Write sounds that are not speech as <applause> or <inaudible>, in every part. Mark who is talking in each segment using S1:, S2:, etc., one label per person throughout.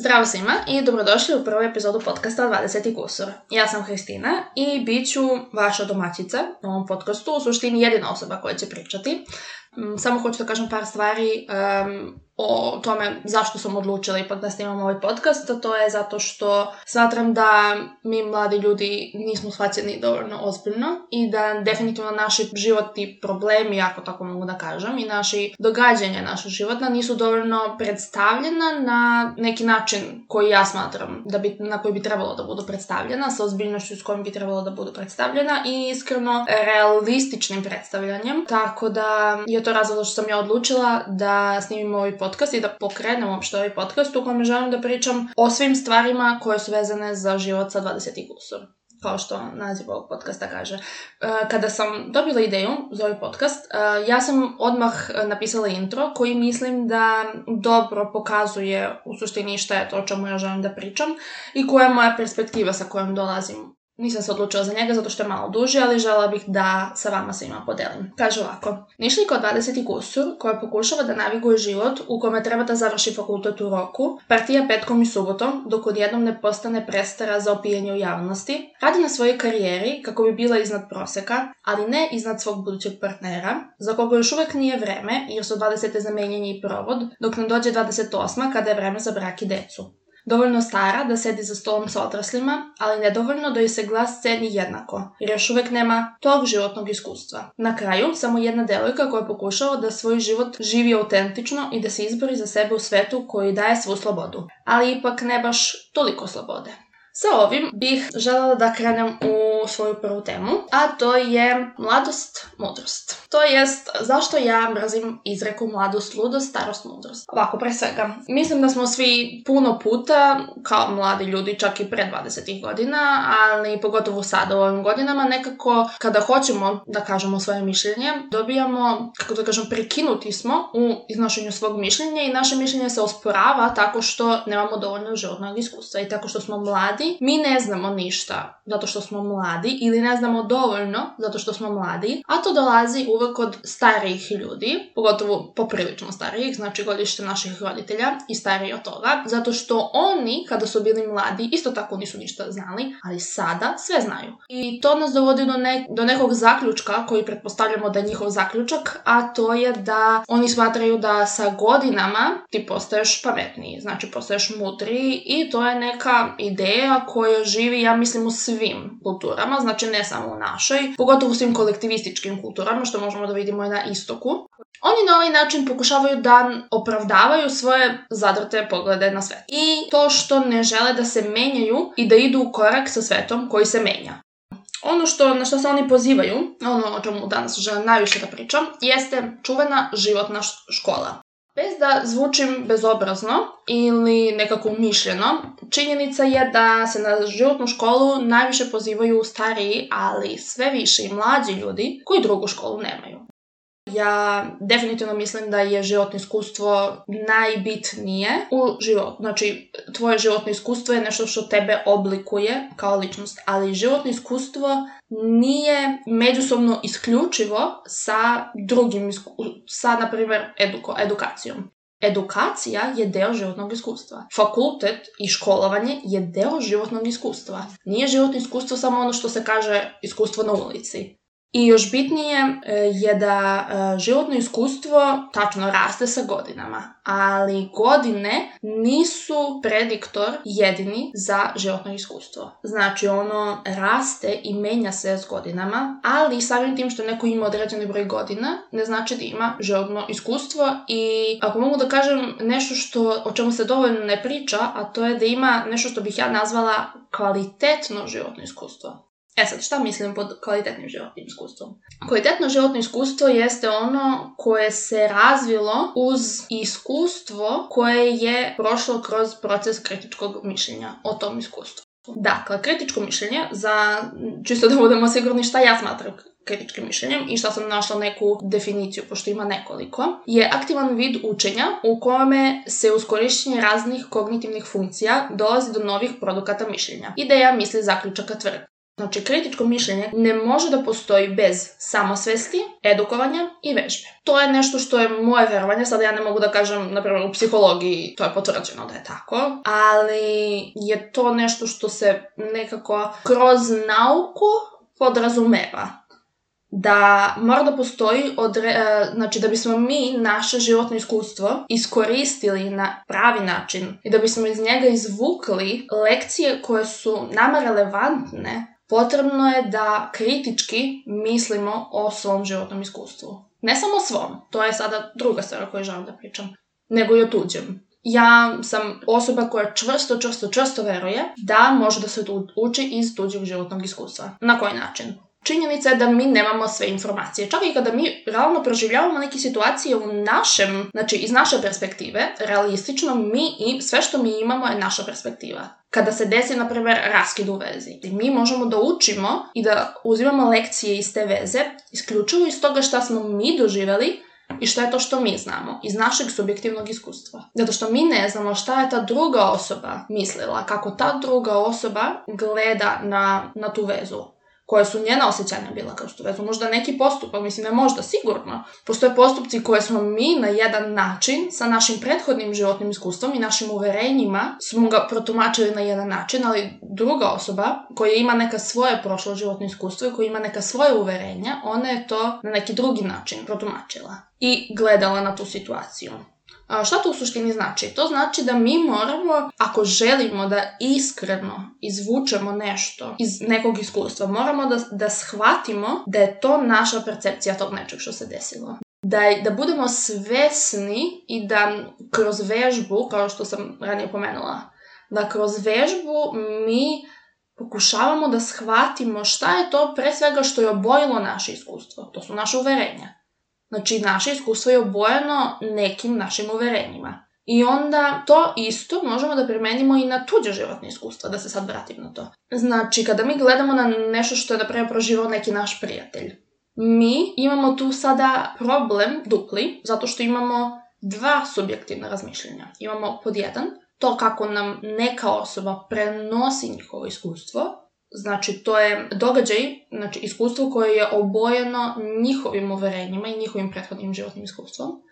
S1: Zdravo svima i dobrodošli u prvu epizodu podcasta 20. kusur. Ja sam Hristina i bit ću vaša domaćica u ovom podcastu, u suštini jedina osoba koja će pričati. Mm, samo hoću da kažem par stvari o tome zašto sam odlučila ipak da snimam ovaj podcast, a to je zato što smatram da mi mladi ljudi nismo shvaćeni dovoljno ozbiljno i da definitivno naši životni problemi, ako tako mogu da kažem, i naši događanja naša životna nisu dovoljno predstavljena na neki način koji ja smatram da bi, na koji bi trebalo da budu predstavljena, sa ozbiljnošću s kojom bi trebalo da budu predstavljena i iskreno realističnim predstavljanjem. Tako da je to razlog što sam ja odlučila da snimim ovaj podcast podcast i da pokrenem uopšte ovaj podcast u kojem želim da pričam o svim stvarima koje su vezane za život sa 20. kursom kao što naziv ovog podcasta kaže. E, kada sam dobila ideju za ovaj podcast, e, ja sam odmah napisala intro koji mislim da dobro pokazuje u suštini šta je to o čemu ja želim da pričam i koja je moja perspektiva sa kojom dolazim nisam se odlučila za njega zato što je malo duži, ali žela bih da sa vama svima podelim. Kaže ovako. nišli kao 20. kusur, koja pokušava da naviguje život u kome treba da završi fakultet u roku, partija petkom i subotom, dok odjednom ne postane prestara za opijenje u javnosti, radi na svojoj karijeri kako bi bila iznad proseka, ali ne iznad svog budućeg partnera, za koga još uvek nije vreme jer su 20. zamenjenje i provod, dok nam dođe 28. kada je vreme za brak i decu. Dovoljno stara da sedi za stolom sa odraslima, ali nedovoljno da joj se glas ceni jednako, jer još uvek nema tog životnog iskustva. Na kraju, samo jedna devojka koja je pokušala da svoj život živi autentično i da se izbori za sebe u svetu koji daje svu slobodu, ali ipak ne baš toliko slobode. Sa ovim bih željela da krenem u svoju prvu temu, a to je mladost, mudrost. To jest, zašto ja mrazim izreku mladost, ludost, starost, mudrost. Ovako, pre svega, mislim da smo svi puno puta, kao mladi ljudi, čak i pre 20 godina, ali pogotovo sada u ovim godinama, nekako kada hoćemo da kažemo svoje mišljenje, dobijamo, kako da kažem, prekinuti smo u iznošenju svog mišljenja i naše mišljenje se osporava tako što nemamo dovoljno životnog iskustva i tako što smo mladi, mi ne znamo ništa zato što smo mladi mladi ili ne znamo dovoljno zato što smo mladi, a to dolazi uvek od starijih ljudi, pogotovo poprilično starijih, znači godište naših roditelja i stariji od toga, zato što oni kada su bili mladi isto tako nisu ništa znali, ali sada sve znaju. I to nas dovodi do, do nekog zaključka koji pretpostavljamo da je njihov zaključak, a to je da oni smatraju da sa godinama ti postaješ pametniji, znači postaješ mudriji i to je neka ideja koja živi, ja mislim, u svim kulturama kulturama, znači ne samo u našoj, pogotovo u svim kolektivističkim kulturama, što možemo da vidimo i na istoku. Oni na ovaj način pokušavaju da opravdavaju svoje zadrte poglede na svet. I to što ne žele da se menjaju i da idu u korak sa svetom koji se menja. Ono što, na što se oni pozivaju, ono o čemu danas želim najviše da pričam, jeste čuvena životna škola. Bez da zvučim bezobrazno ili nekako umišljeno, činjenica je da se na životnu školu najviše pozivaju stariji, ali sve više i mlađi ljudi koji drugu školu nemaju. Ja definitivno mislim da je životno iskustvo najbitnije u životu. Znači, tvoje životno iskustvo je nešto što tebe oblikuje kao ličnost, ali životno iskustvo nije međusobno isključivo sa drugim, sa, na primjer, eduko, edukacijom. Edukacija je deo životnog iskustva. Fakultet i školovanje je deo životnog iskustva. Nije životno iskustvo samo ono što se kaže iskustvo na ulici. I još bitnije e, je da e, životno iskustvo tačno raste sa godinama, ali godine nisu prediktor jedini za životno iskustvo. Znači ono raste i menja se s godinama, ali samim tim što neko ima određeni broj godina ne znači da ima životno iskustvo i ako mogu da kažem nešto što, o čemu se dovoljno ne priča, a to je da ima nešto što bih ja nazvala kvalitetno životno iskustvo. E sad, šta mislim pod kvalitetnim životnim iskustvom? Kvalitetno životno iskustvo jeste ono koje se razvilo uz iskustvo koje je prošlo kroz proces kritičkog mišljenja o tom iskustvu. Dakle, kritičko mišljenje, za, čisto da budemo sigurni šta ja smatram kritičkim mišljenjem i što sam našla neku definiciju, pošto ima nekoliko, je aktivan vid učenja u kome se uz korištenje raznih kognitivnih funkcija dolazi do novih produkata mišljenja, ideja, misli, zaključaka, tvrd. Znači, kritičko mišljenje ne može da postoji bez samosvesti, edukovanja i vežbe. To je nešto što je moje verovanje, sada ja ne mogu da kažem, na u psihologiji to je potvrđeno da je tako, ali je to nešto što se nekako kroz nauku podrazumeva da mora da postoji odre, e, znači da bismo mi naše životno iskustvo iskoristili na pravi način i da bismo iz njega izvukli lekcije koje su nama relevantne potrebno je da kritički mislimo o svom životnom iskustvu. Ne samo o svom, to je sada druga stvar o kojoj želim da pričam, nego i o tuđem. Ja sam osoba koja čvrsto, čvrsto, čvrsto veruje da može da se uči iz tuđeg životnog iskustva. Na koji način? Činjenica je da mi nemamo sve informacije. Čak i kada mi realno proživljavamo neke situacije u našem, znači iz naše perspektive, realistično mi i sve što mi imamo je naša perspektiva kada se desi, na primjer, raskid u vezi. mi možemo da učimo i da uzimamo lekcije iz te veze, isključivo iz toga šta smo mi doživjeli i šta je to što mi znamo iz našeg subjektivnog iskustva. Zato što mi ne znamo šta je ta druga osoba mislila, kako ta druga osoba gleda na, na tu vezu koje su njena osjećanja bila kao što vezu? možda neki postupak, pa mislim ne možda, sigurno. Postoje postupci koje smo mi na jedan način sa našim prethodnim životnim iskustvom i našim uverenjima smo ga protumačili na jedan način, ali druga osoba koja ima neka svoje prošlo životno iskustvo i koja ima neka svoje uverenja, ona je to na neki drugi način protumačila i gledala na tu situaciju. Šta to u suštini znači? To znači da mi moramo, ako želimo da iskreno izvučemo nešto iz nekog iskustva, moramo da, da shvatimo da je to naša percepcija tog nečeg što se desilo. Da, da budemo svesni i da kroz vežbu, kao što sam ranije pomenula, da kroz vežbu mi pokušavamo da shvatimo šta je to pre svega što je obojilo naše iskustvo. To su naše uverenja Znači, naše iskustvo je obojeno nekim našim uverenjima. I onda to isto možemo da primenimo i na tuđe životne iskustva, da se sad vratim na to. Znači, kada mi gledamo na nešto što je napravo proživao neki naš prijatelj, mi imamo tu sada problem dupli, zato što imamo dva subjektivna razmišljenja. Imamo pod jedan, to kako nam neka osoba prenosi njihovo iskustvo, Znači, to je događaj, znači iskustvo koje je obojeno njihovim uverenjima i njihovim prethodnim životnim iskustvom.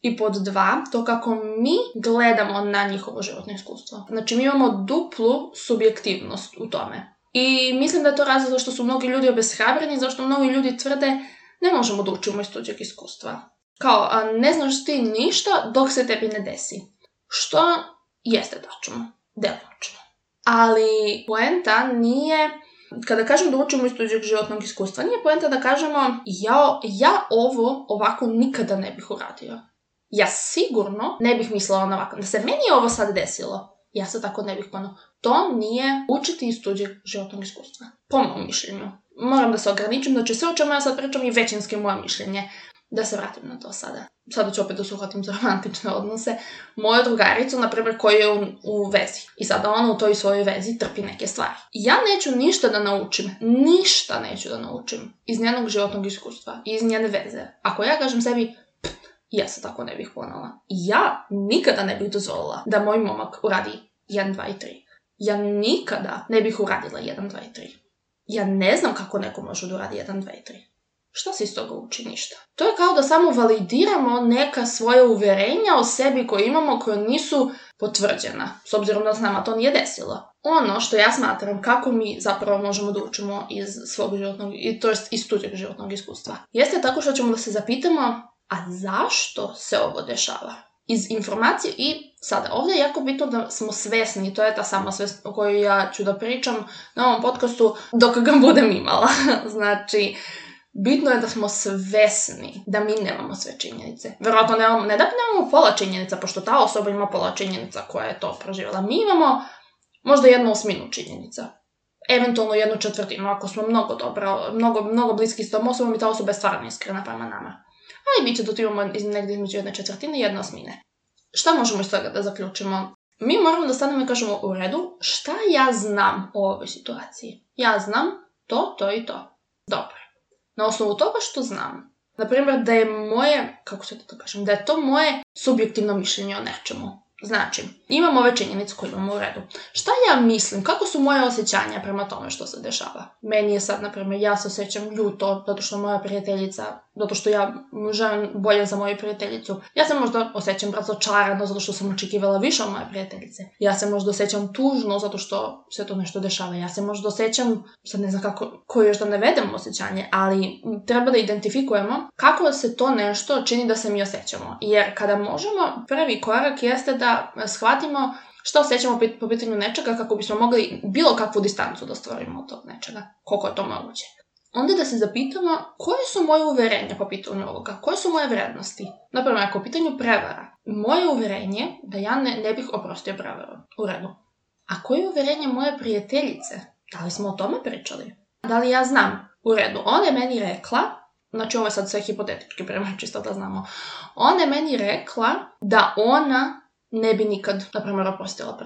S1: I pod dva, to kako mi gledamo na njihovo životno iskustvo. Znači, mi imamo duplu subjektivnost u tome. I mislim da je to razlog zašto su mnogi ljudi obeshrabreni, zašto mnogi ljudi tvrde ne možemo da učimo iz tuđeg iskustva. Kao, ne znaš ti ništa dok se tebi ne desi. Što jeste tačno, deločno ali poenta nije kada kažem da učimo iz tuđeg životnog iskustva, nije poenta da kažemo ja, ja ovo ovako nikada ne bih uradio. Ja sigurno ne bih mislila na ovako. Da se meni ovo sad desilo, ja se tako ne bih ponovno. To nije učiti iz tuđeg životnog iskustva. Po mom mišljenju. Moram da se ograničim, znači sve o čemu ja sad pričam je većinski moje mišljenje. Da se vratim na to sada. Sada ću opet usuhatim za romantične odnose. Moja drugarica, na primjer, koja je u, u vezi. I sada ona u toj svojoj vezi trpi neke stvari. Ja neću ništa da naučim. Ništa neću da naučim. Iz njenog životnog iskustva. Iz njene veze. Ako ja kažem sebi, ja se tako ne bih ponala. Ja nikada ne bih dozvolila da moj momak uradi 1, 2 i 3. Ja nikada ne bih uradila 1, 2 i 3. Ja ne znam kako neko može da uradi 1, 2 i 3. Što se iz toga uči? Ništa. To je kao da samo validiramo neka svoja uverenja o sebi koje imamo koje nisu potvrđena, s obzirom da s nama to nije desilo. Ono što ja smatram kako mi zapravo možemo da učimo iz svog životnog, to jest iz tuđeg životnog iskustva, jeste tako što ćemo da se zapitamo, a zašto se ovo dešava? Iz informacije i sada, ovdje je jako bitno da smo svesni to je ta sama svest o kojoj ja ću da pričam na ovom podcastu dok ga budem imala. <laughs> znači, bitno je da smo svesni da mi nemamo sve činjenice. Vjerojatno nemamo, ne da nemamo pola činjenica, pošto ta osoba ima pola činjenica koja je to proživjela. Mi imamo možda jednu osminu činjenica. Eventualno jednu četvrtinu, ako smo mnogo dobro, mnogo, mnogo bliski s tom osobom i ta osoba je stvarno iskrena prema nama. Ali bit će da tu imamo negdje između jedne četvrtine i jedne osmine. Šta možemo iz toga da zaključimo? Mi moramo da stanemo i kažemo u redu šta ja znam o ovoj situaciji. Ja znam to, to i to. Dobro na osnovu toga što znam. na primjer, da je moje, kako se to kažem, da je to moje subjektivno mišljenje o nečemu. Znači, imam ove činjenice koje imamo u redu. Šta ja mislim? Kako su moje osjećanja prema tome što se dešava? Meni je sad, na ja se osjećam ljuto zato što moja prijateljica, zato što ja želim bolje za moju prijateljicu. Ja se možda osjećam razočarano zato što sam očekivala više od moje prijateljice. Ja se možda osjećam tužno zato što se to nešto dešava. Ja se možda osjećam, sad ne znam kako, još da ne vedem osjećanje, ali treba da identifikujemo kako se to nešto čini da se mi osjećamo. Jer kada možemo, prvi korak jeste da shvatimo radimo što osjećamo po pitanju nečega kako bismo mogli bilo kakvu distancu da stvorimo od tog nečega, koliko je to moguće. Onda da se zapitamo koje su moje uverenja po pitanju ovoga, koje su moje vrednosti. Napravno, ako u pitanju prevara, moje uverenje da ja ne, bih oprostio prevaru u redu. A koje je uverenje moje prijateljice? Da li smo o tome pričali? Da li ja znam? U redu, ona je meni rekla, znači ovo je sad sve hipotetički prema čisto da znamo, ona je meni rekla da ona ne bi nikad, na primjer, oprostila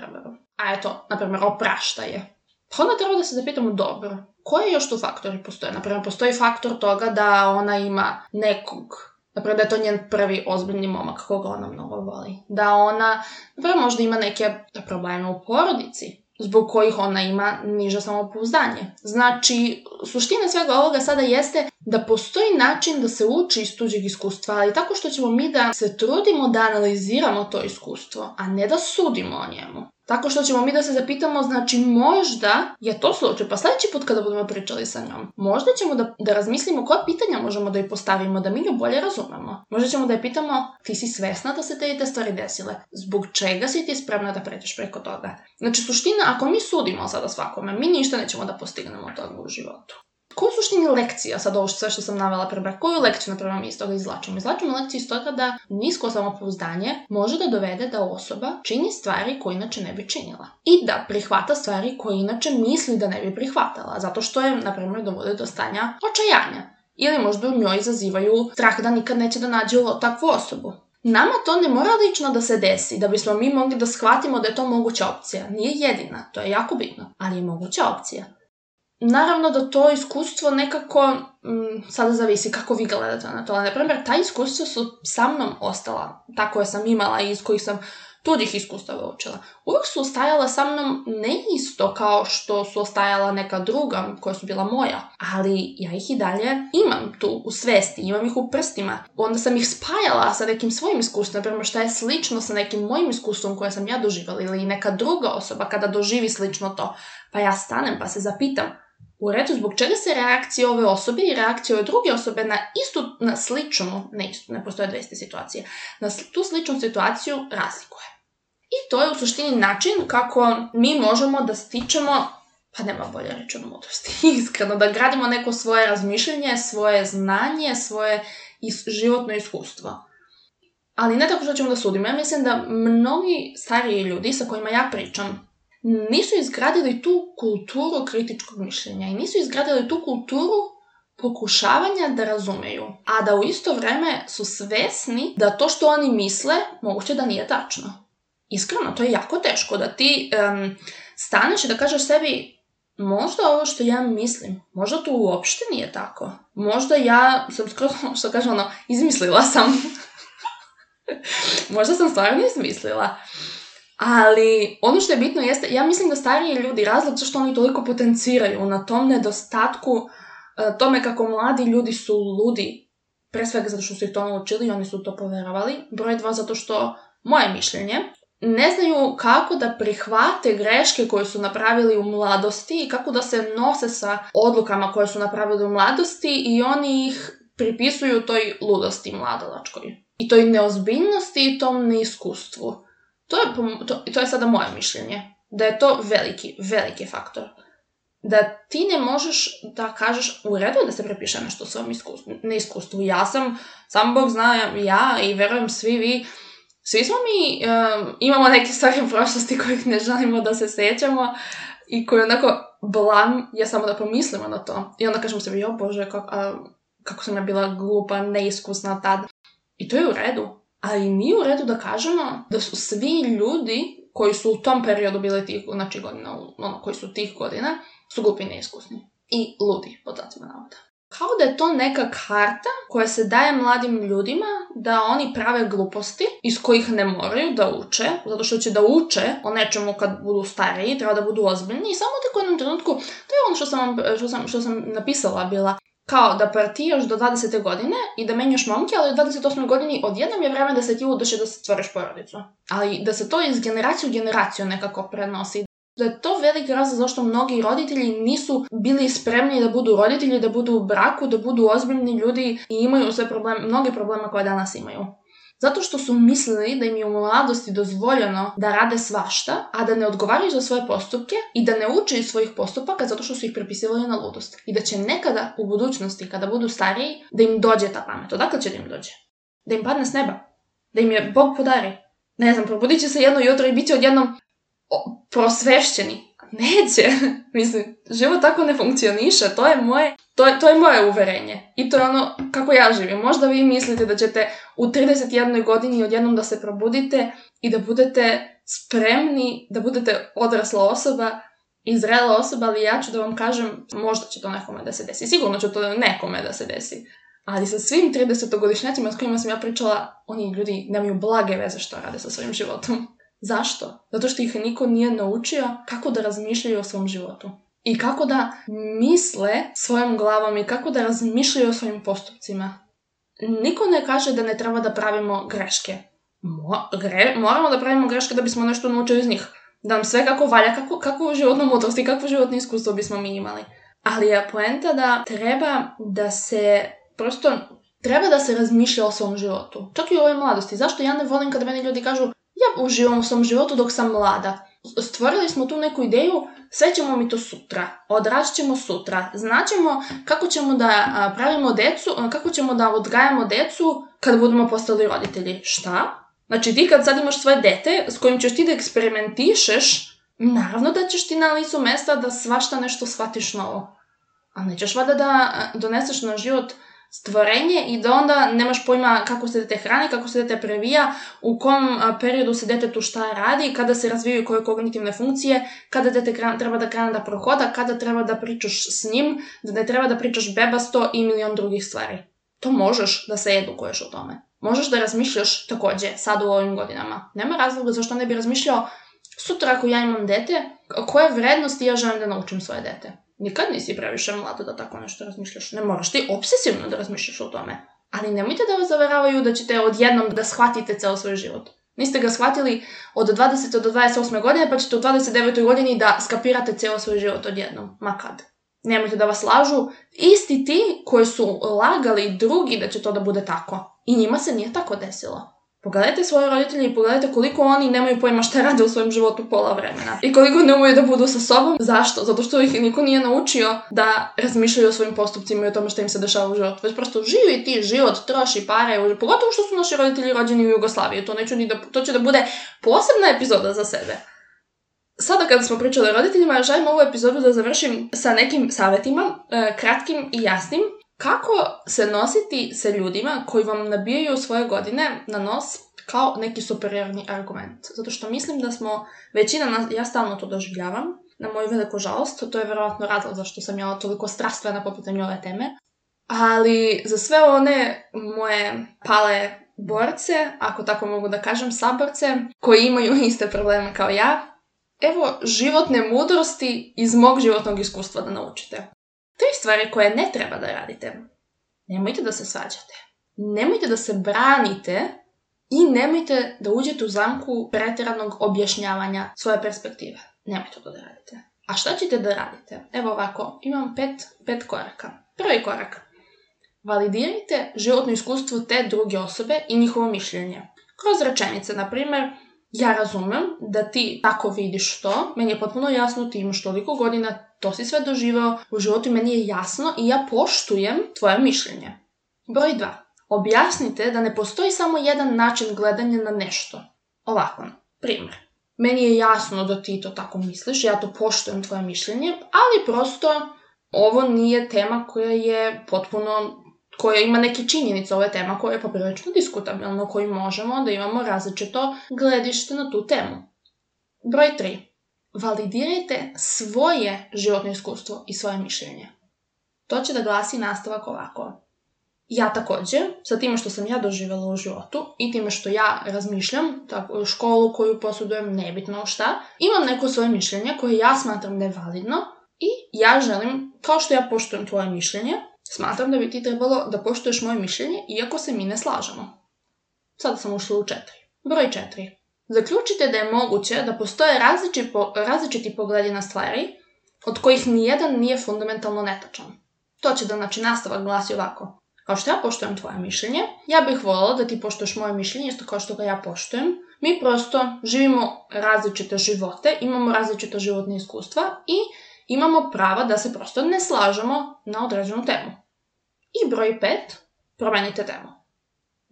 S1: A eto, na primjer, oprašta je. Pa onda treba da se zapitamo dobro, koji još tu faktori postoje? Naprimjer, postoji faktor toga da ona ima nekog primjer da je to njen prvi ozbiljni momak koga ona mnogo voli. Da ona, naprimjer, možda ima neke probleme u porodici zbog kojih ona ima niže samopouzdanje. Znači, suština svega ovoga sada jeste da postoji način da se uči iz tuđeg iskustva, ali tako što ćemo mi da se trudimo da analiziramo to iskustvo, a ne da sudimo o njemu. Tako što ćemo mi da se zapitamo, znači možda je to slučaj, pa sljedeći put kada budemo pričali sa njom, možda ćemo da, da razmislimo koja pitanja možemo da joj postavimo, da mi nju bolje razumemo. Možda ćemo da je pitamo, ti si svesna da se te i te stvari desile, zbog čega si ti spremna da pređeš preko toga? Znači suština, ako mi sudimo sada svakome, mi ništa nećemo da postignemo tog u životu ko je suštini lekcija sad ovo sve što sam navela prema? Koju lekciju na mi iz toga izlačimo? Izlačimo lekciju iz toga da nisko samopouzdanje može da dovede da osoba čini stvari koje inače ne bi činila. I da prihvata stvari koje inače misli da ne bi prihvatala, zato što je, na primjer, dovode do stanja očajanja. Ili možda u njoj izazivaju strah da nikad neće da nađe takvu osobu. Nama to ne mora lično da se desi, da bismo mi mogli da shvatimo da je to moguća opcija. Nije jedina, to je jako bitno, ali je moguća opcija naravno da to iskustvo nekako m, mm, sada zavisi kako vi gledate na to. Na primjer, ta iskustva su sa mnom ostala, Ta koja sam imala i iz kojih sam tudih iskustava učila. Uvijek su ostajala sa mnom ne isto kao što su ostajala neka druga koja su bila moja, ali ja ih i dalje imam tu u svesti, imam ih u prstima. Onda sam ih spajala sa nekim svojim iskustvom, prema što je slično sa nekim mojim iskustvom koje sam ja doživjela ili neka druga osoba kada doživi slično to. Pa ja stanem pa se zapitam, u redu, zbog čega se reakcije ove osobe i reakcija ove druge osobe na istu, na sličnu, ne ne postoje dve situacije, na tu sličnu situaciju razlikuje. I to je u suštini način kako mi možemo da stičemo, pa nema bolje reći od mudrosti, <laughs> iskreno, da gradimo neko svoje razmišljanje, svoje znanje, svoje životno iskustvo. Ali ne tako što ćemo da sudimo. Ja mislim da mnogi stariji ljudi sa kojima ja pričam nisu izgradili tu kulturu kritičkog mišljenja i nisu izgradili tu kulturu pokušavanja da razumeju, a da u isto vrijeme su svesni da to što oni misle moguće da nije tačno. Iskreno, to je jako teško da ti staneš i da kažeš sebi možda ovo što ja mislim, možda to uopšte nije tako. Možda ja sam skroz, ono što kažem, ono, izmislila sam. <laughs> možda sam stvarno izmislila. Ali ono što je bitno jeste, ja mislim da stariji ljudi, razlog zašto oni toliko potenciraju na tom nedostatku, e, tome kako mladi ljudi su ludi, pre svega zato što su ih to naučili i oni su to poverovali, broj dva zato što, moje mišljenje, ne znaju kako da prihvate greške koje su napravili u mladosti i kako da se nose sa odlukama koje su napravili u mladosti i oni ih pripisuju toj ludosti mladalačkoj. I toj neozbiljnosti i tom neiskustvu. To je, to, to je sada moje mišljenje. Da je to veliki, veliki faktor. Da ti ne možeš da kažeš u redu da se prepiše nešto u svom neiskustvu. Ja sam, sam Bog zna, ja i verujem svi vi, svi smo mi, imamo neke stvari u prošlosti kojih ne želimo da se sjećamo i koje onako blam je samo da pomislimo na to. I onda kažemo sebi, jo bože, kako, kako sam ja bila glupa, neiskusna tad. I to je u redu. Ali nije u redu da kažemo da su svi ljudi koji su u tom periodu bili tih, znači godina, ono, koji su tih godina, su glupi neiskusni. I ludi, pod zacima navoda. Kao da je to neka karta koja se daje mladim ljudima da oni prave gluposti iz kojih ne moraju da uče, zato što će da uče o nečemu kad budu stariji, treba da budu ozbiljni i samo u jednom trenutku, to je ono što sam, što sam, što sam napisala bila, kao da partijaš do 20. godine i da menjaš momke, ali u 28. godini odjednom je vreme da se ti uduše da stvoriš porodicu. Ali da se to iz generaciju u generaciju nekako prenosi. Da je to veliki razlog zašto mnogi roditelji nisu bili spremni da budu roditelji, da budu u braku, da budu ozbiljni ljudi i imaju sve probleme, mnoge probleme koje danas imaju. Zato što su mislili da im je u mladosti dozvoljeno da rade svašta, a da ne odgovaraju za svoje postupke i da ne uče iz svojih postupaka zato što su ih prepisivali na ludost. I da će nekada u budućnosti, kada budu stariji, da im dođe ta pamet. Odakle će da im dođe? Da im padne s neba. Da im je Bog podari. Ne znam, probudit će se jedno jutro i bit će odjednom prosvešćeni neće. <laughs> Mislim, život tako ne funkcioniše. To je moje, to je, to je moje uverenje. I to je ono kako ja živim. Možda vi mislite da ćete u 31. godini odjednom da se probudite i da budete spremni, da budete odrasla osoba i zrela osoba, ali ja ću da vam kažem, možda će to nekome da se desi. Sigurno će to nekome da se desi. Ali sa svim 30-godišnjacima s kojima sam ja pričala, oni ljudi nemaju blage veze što rade sa svojim životom. Zašto? Zato što ih niko nije naučio kako da razmišljaju o svom životu. I kako da misle svojom glavom i kako da razmišljaju o svojim postupcima. Niko ne kaže da ne treba da pravimo greške. Mo- moramo da pravimo greške da bismo nešto naučili iz njih. Da nam sve kako valja, kako, kako životno mudrost i kakvo životno iskustvo bismo mi imali. Ali je poenta da treba da se prosto treba da se razmišlja o svom životu. Čak i u ovoj mladosti. Zašto ja ne volim kada meni ljudi kažu ja uživam u svom životu dok sam mlada. Stvorili smo tu neku ideju, sve ćemo mi to sutra, odrast ćemo sutra, znaćemo kako ćemo da pravimo decu, kako ćemo da odgajamo decu kad budemo postali roditelji. Šta? Znači ti kad sad imaš svoje dete s kojim ćeš ti da eksperimentišeš, naravno da ćeš ti na licu mesta da svašta nešto shvatiš novo. A nećeš valjda da doneseš na život stvorenje i da onda nemaš pojma kako se dete hrani, kako se dete previja, u kom periodu se detetu šta radi, kada se razvijaju koje kognitivne funkcije, kada dete treba da krene da prohoda, kada treba da pričaš s njim, da ne treba da pričaš beba bebasto i milion drugih stvari. To možeš da se edukuješ o tome. Možeš da razmišljaš takođe sad u ovim godinama. Nema razloga zašto ne bi razmišljao sutra ako ja imam dete, koje vrednosti ja želim da naučim svoje dete nikad nisi previše mlado da tako nešto razmišljaš. Ne moraš ti obsesivno da razmišljaš o tome. Ali nemojte da vas zaveravaju da ćete odjednom da shvatite ceo svoj život. Niste ga shvatili od 20. do 28. godine, pa ćete u 29. godini da skapirate ceo svoj život odjednom. Makad. Nemojte da vas lažu. Isti ti koji su lagali drugi da će to da bude tako. I njima se nije tako desilo. Pogledajte svoje roditelje i pogledajte koliko oni nemaju pojma šta rade u svojem životu pola vremena. I koliko ne umeju da budu sa sobom. Zašto? Zato što ih niko nije naučio da razmišljaju o svojim postupcima i o tome što im se dešava u životu. Već prosto živi ti život, troši pare, pogotovo što su naši roditelji rođeni u Jugoslaviji. To, neću da, to će da bude posebna epizoda za sebe. Sada kada smo pričali o roditeljima, želim ovu epizodu da završim sa nekim savjetima, e, kratkim i jasnim, kako se nositi sa ljudima koji vam nabijaju svoje godine na nos kao neki superiorni argument? Zato što mislim da smo, većina nas, ja stalno to doživljavam, na moju veliku žalost, to je vjerojatno razlog zašto sam ja toliko strastvena po pitanju ove teme. Ali za sve one moje pale borce, ako tako mogu da kažem, saborce, koji imaju iste probleme kao ja, evo životne mudrosti iz mog životnog iskustva da naučite. Tri stvari koje ne treba da radite. Nemojte da se svađate. Nemojte da se branite i nemojte da uđete u zamku pretjeranog objašnjavanja svoje perspektive. Nemojte to da radite. A šta ćete da radite? Evo ovako, imam pet, pet koraka. Prvi korak. Validirajte životno iskustvo te druge osobe i njihovo mišljenje. Kroz rečenice, na primjer, ja razumem da ti tako vidiš to, meni je potpuno jasno, ti imaš toliko godina, to si sve doživao u životu meni je jasno i ja poštujem tvoje mišljenje. Broj 2. Objasnite da ne postoji samo jedan način gledanja na nešto. Ovako, primjer. Meni je jasno da ti to tako misliš, ja to poštujem tvoje mišljenje, ali prosto ovo nije tema koja je potpuno koja ima neke činjenice, ove tema koje je poprilično diskutabilna, koji možemo da imamo različito gledište na tu temu. Broj 3. Validirajte svoje životno iskustvo i svoje mišljenje. To će da glasi nastavak ovako. Ja također, sa time što sam ja doživjela u životu i time što ja razmišljam, tako, školu koju posudujem, nebitno šta, imam neko svoje mišljenje koje ja smatram da je validno i ja želim, kao što ja poštujem tvoje mišljenje, Smatram da bi ti trebalo da poštuješ moje mišljenje iako se mi ne slažemo. Sada sam ušla u četiri. Broj četiri. Zaključite da je moguće da postoje različiti, različiti pogledi na stvari od kojih nijedan nije fundamentalno netačan. To će da znači nastavak glasi ovako. Kao što ja poštujem tvoje mišljenje, ja bih voljela da ti poštuješ moje mišljenje isto kao što ga ja poštujem. Mi prosto živimo različite živote, imamo različite životne iskustva i imamo prava da se prosto ne slažemo na određenu temu. I broj pet, promenite temu.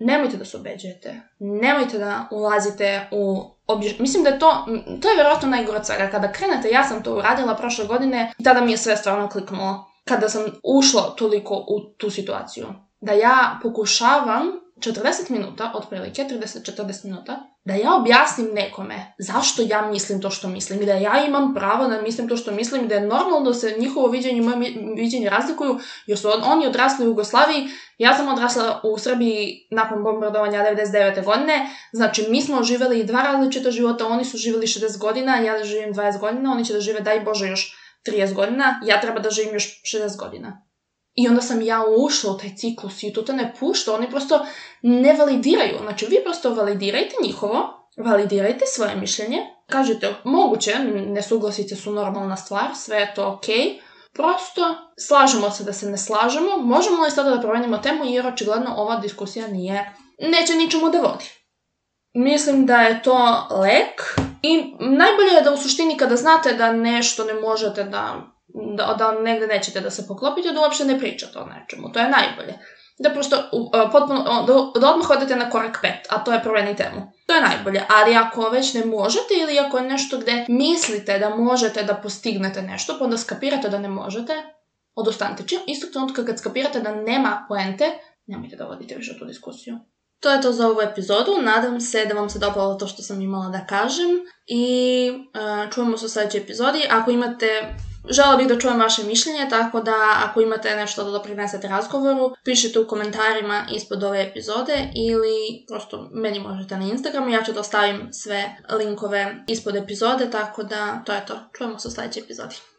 S1: Nemojte da se obeđujete. Nemojte da ulazite u objež... Mislim da je to, to je vjerojatno najgora svega. Kada krenete, ja sam to uradila prošle godine i tada mi je sve stvarno kliknulo. Kada sam ušla toliko u tu situaciju. Da ja pokušavam 40 minuta, otprilike 30-40 minuta, da ja objasnim nekome zašto ja mislim to što mislim i da ja imam pravo da mislim to što mislim i da je normalno da se njihovo viđenje i moje viđenje razlikuju jer su oni odrasli u Jugoslaviji, ja sam odrasla u Srbiji nakon bombardovanja 99. godine, znači mi smo živjeli dva različita života, oni su živjeli 60 godina, ja da živim 20 godina, oni će da žive daj Bože još 30 godina, ja treba da živim još 60 godina. I onda sam ja ušla u taj ciklus i to te ne pušta, oni prosto ne validiraju. Znači, vi prosto validirajte njihovo, validirajte svoje mišljenje, kažete, moguće, nesuglasice su normalna stvar, sve je to ok, prosto slažemo se da se ne slažemo, možemo li sada da promenimo temu jer očigledno ova diskusija nije, neće ničemu da vodi. Mislim da je to lek i najbolje je da u suštini kada znate da nešto ne možete da da, da nećete da se poklopite, da uopće ne pričate o nečemu. To je najbolje. Da prosto e, potpuno, da, odmah odete na korak pet, a to je promeni temu. To je najbolje, ali ako već ne možete ili ako je nešto gde mislite da možete da postignete nešto, pa onda skapirate da ne možete, odostanite. Čim trenutka kad skapirate da nema poente, nemojte da vodite više tu diskusiju. To je to za ovu epizodu. Nadam se da vam se dopalo to što sam imala da kažem i e, čujemo se u sljedećoj epizodi. Ako imate Žela bih da čujem vaše mišljenje, tako da ako imate nešto da doprinesete razgovoru, pišite u komentarima ispod ove epizode ili prosto meni možete na Instagramu, ja ću dostavim sve linkove ispod epizode, tako da to je to. Čujemo se u sljedećoj epizodi.